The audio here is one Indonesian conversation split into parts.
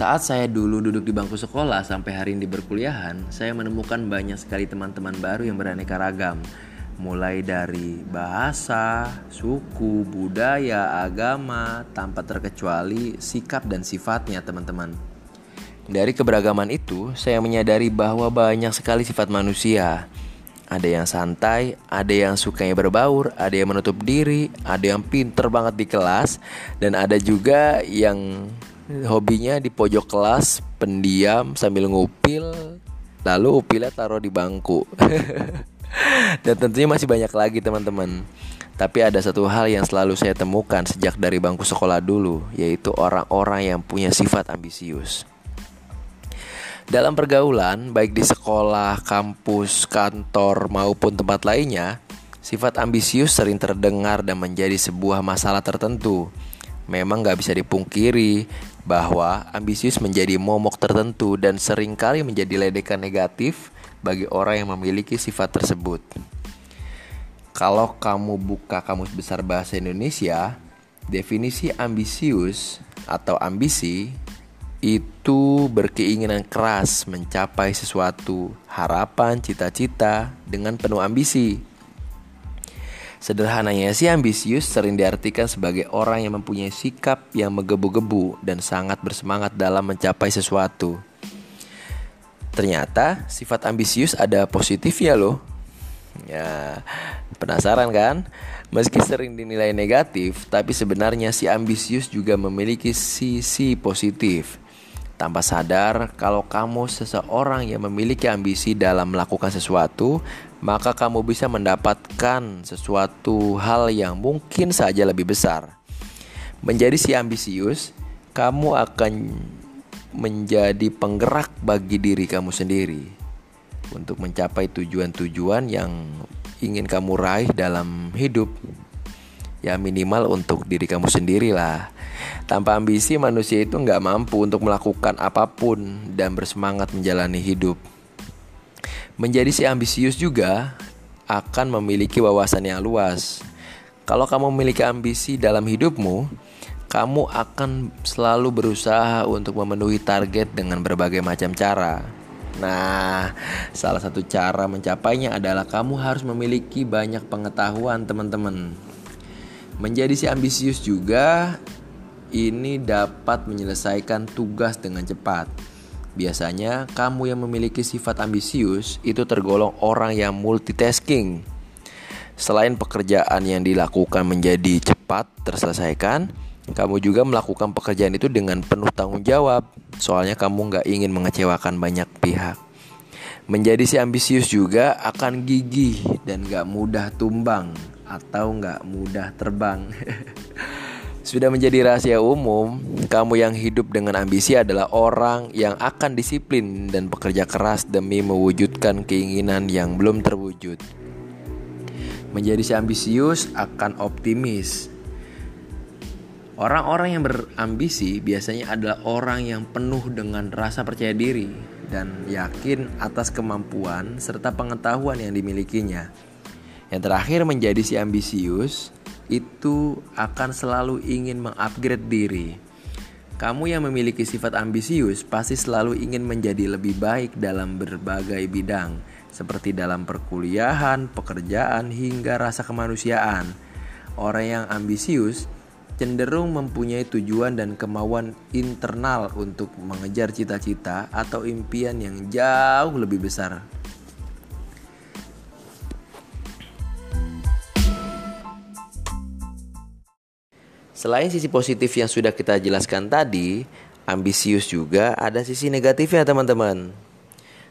Saat saya dulu duduk di bangku sekolah sampai hari ini berkuliahan, saya menemukan banyak sekali teman-teman baru yang beraneka ragam. Mulai dari bahasa, suku, budaya, agama, tanpa terkecuali sikap dan sifatnya teman-teman. Dari keberagaman itu, saya menyadari bahwa banyak sekali sifat manusia. Ada yang santai, ada yang sukanya berbaur, ada yang menutup diri, ada yang pinter banget di kelas, dan ada juga yang hobinya di pojok kelas pendiam sambil ngupil. Lalu upilnya taruh di bangku. Dan tentunya masih banyak lagi teman-teman. Tapi ada satu hal yang selalu saya temukan sejak dari bangku sekolah dulu yaitu orang-orang yang punya sifat ambisius. Dalam pergaulan baik di sekolah, kampus, kantor maupun tempat lainnya Sifat ambisius sering terdengar dan menjadi sebuah masalah tertentu. Memang gak bisa dipungkiri bahwa ambisius menjadi momok tertentu dan sering kali menjadi ledekan negatif bagi orang yang memiliki sifat tersebut. Kalau kamu buka kamus besar bahasa Indonesia, definisi ambisius atau ambisi itu berkeinginan keras mencapai sesuatu, harapan, cita-cita dengan penuh ambisi. Sederhananya si ambisius sering diartikan sebagai orang yang mempunyai sikap yang menggebu-gebu dan sangat bersemangat dalam mencapai sesuatu. Ternyata sifat ambisius ada positifnya loh. Ya, penasaran kan? Meski sering dinilai negatif, tapi sebenarnya si ambisius juga memiliki sisi positif. Tanpa sadar, kalau kamu seseorang yang memiliki ambisi dalam melakukan sesuatu, maka kamu bisa mendapatkan sesuatu hal yang mungkin saja lebih besar. Menjadi si ambisius, kamu akan menjadi penggerak bagi diri kamu sendiri untuk mencapai tujuan-tujuan yang ingin kamu raih dalam hidup. Ya minimal untuk diri kamu sendiri lah. Tanpa ambisi manusia itu nggak mampu untuk melakukan apa pun dan bersemangat menjalani hidup. Menjadi si ambisius juga akan memiliki wawasan yang luas. Kalau kamu memiliki ambisi dalam hidupmu, kamu akan selalu berusaha untuk memenuhi target dengan berbagai macam cara. Nah, salah satu cara mencapainya adalah kamu harus memiliki banyak pengetahuan, teman-teman. Menjadi si ambisius juga ini dapat menyelesaikan tugas dengan cepat. Biasanya, kamu yang memiliki sifat ambisius itu tergolong orang yang multitasking. Selain pekerjaan yang dilakukan menjadi cepat terselesaikan, kamu juga melakukan pekerjaan itu dengan penuh tanggung jawab. Soalnya kamu nggak ingin mengecewakan banyak pihak. Menjadi si ambisius juga akan gigih dan gak mudah tumbang atau nggak mudah terbang. Sudah menjadi rahasia umum, kamu yang hidup dengan ambisi adalah orang yang akan disiplin dan bekerja keras demi mewujudkan keinginan yang belum terwujud. Menjadi si ambisius akan optimis. Orang-orang yang berambisi biasanya adalah orang yang penuh dengan rasa percaya diri dan yakin atas kemampuan serta pengetahuan yang dimilikinya. Yang terakhir menjadi si ambisius itu akan selalu ingin mengupgrade diri. Kamu yang memiliki sifat ambisius pasti selalu ingin menjadi lebih baik dalam berbagai bidang, seperti dalam perkuliahan, pekerjaan, hingga rasa kemanusiaan. Orang yang ambisius cenderung mempunyai tujuan dan kemauan internal untuk mengejar cita-cita atau impian yang jauh lebih besar Selain sisi positif yang sudah kita jelaskan tadi, ambisius juga ada sisi negatifnya teman-teman.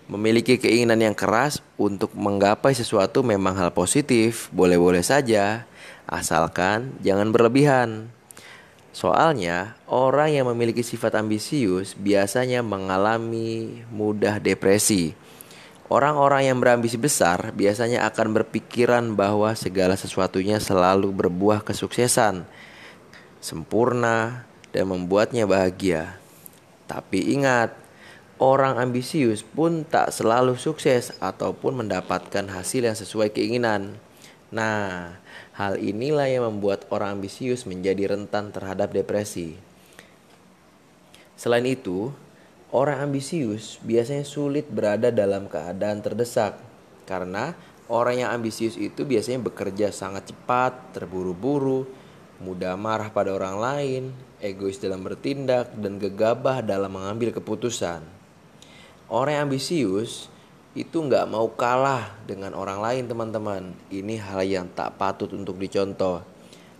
Memiliki keinginan yang keras untuk menggapai sesuatu memang hal positif, boleh-boleh saja, asalkan jangan berlebihan. Soalnya, orang yang memiliki sifat ambisius biasanya mengalami mudah depresi. Orang-orang yang berambisi besar biasanya akan berpikiran bahwa segala sesuatunya selalu berbuah kesuksesan sempurna, dan membuatnya bahagia. Tapi ingat, orang ambisius pun tak selalu sukses ataupun mendapatkan hasil yang sesuai keinginan. Nah, hal inilah yang membuat orang ambisius menjadi rentan terhadap depresi. Selain itu, orang ambisius biasanya sulit berada dalam keadaan terdesak karena orang yang ambisius itu biasanya bekerja sangat cepat, terburu-buru, mudah marah pada orang lain, egois dalam bertindak, dan gegabah dalam mengambil keputusan. Orang yang ambisius itu nggak mau kalah dengan orang lain teman-teman. Ini hal yang tak patut untuk dicontoh.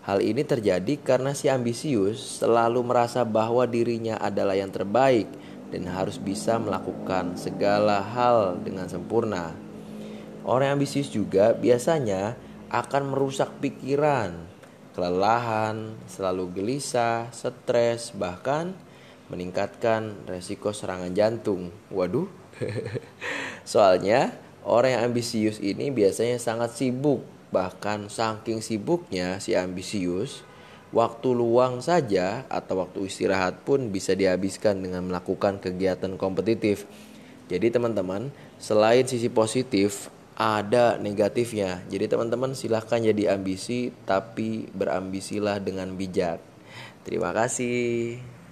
Hal ini terjadi karena si ambisius selalu merasa bahwa dirinya adalah yang terbaik dan harus bisa melakukan segala hal dengan sempurna. Orang yang ambisius juga biasanya akan merusak pikiran, kelelahan, selalu gelisah, stres, bahkan meningkatkan resiko serangan jantung. Waduh. Soalnya orang yang ambisius ini biasanya sangat sibuk Bahkan saking sibuknya si ambisius, waktu luang saja atau waktu istirahat pun bisa dihabiskan dengan melakukan kegiatan kompetitif. Jadi teman-teman, selain sisi positif, ada negatifnya. Jadi teman-teman silahkan jadi ambisi tapi berambisilah dengan bijak. Terima kasih.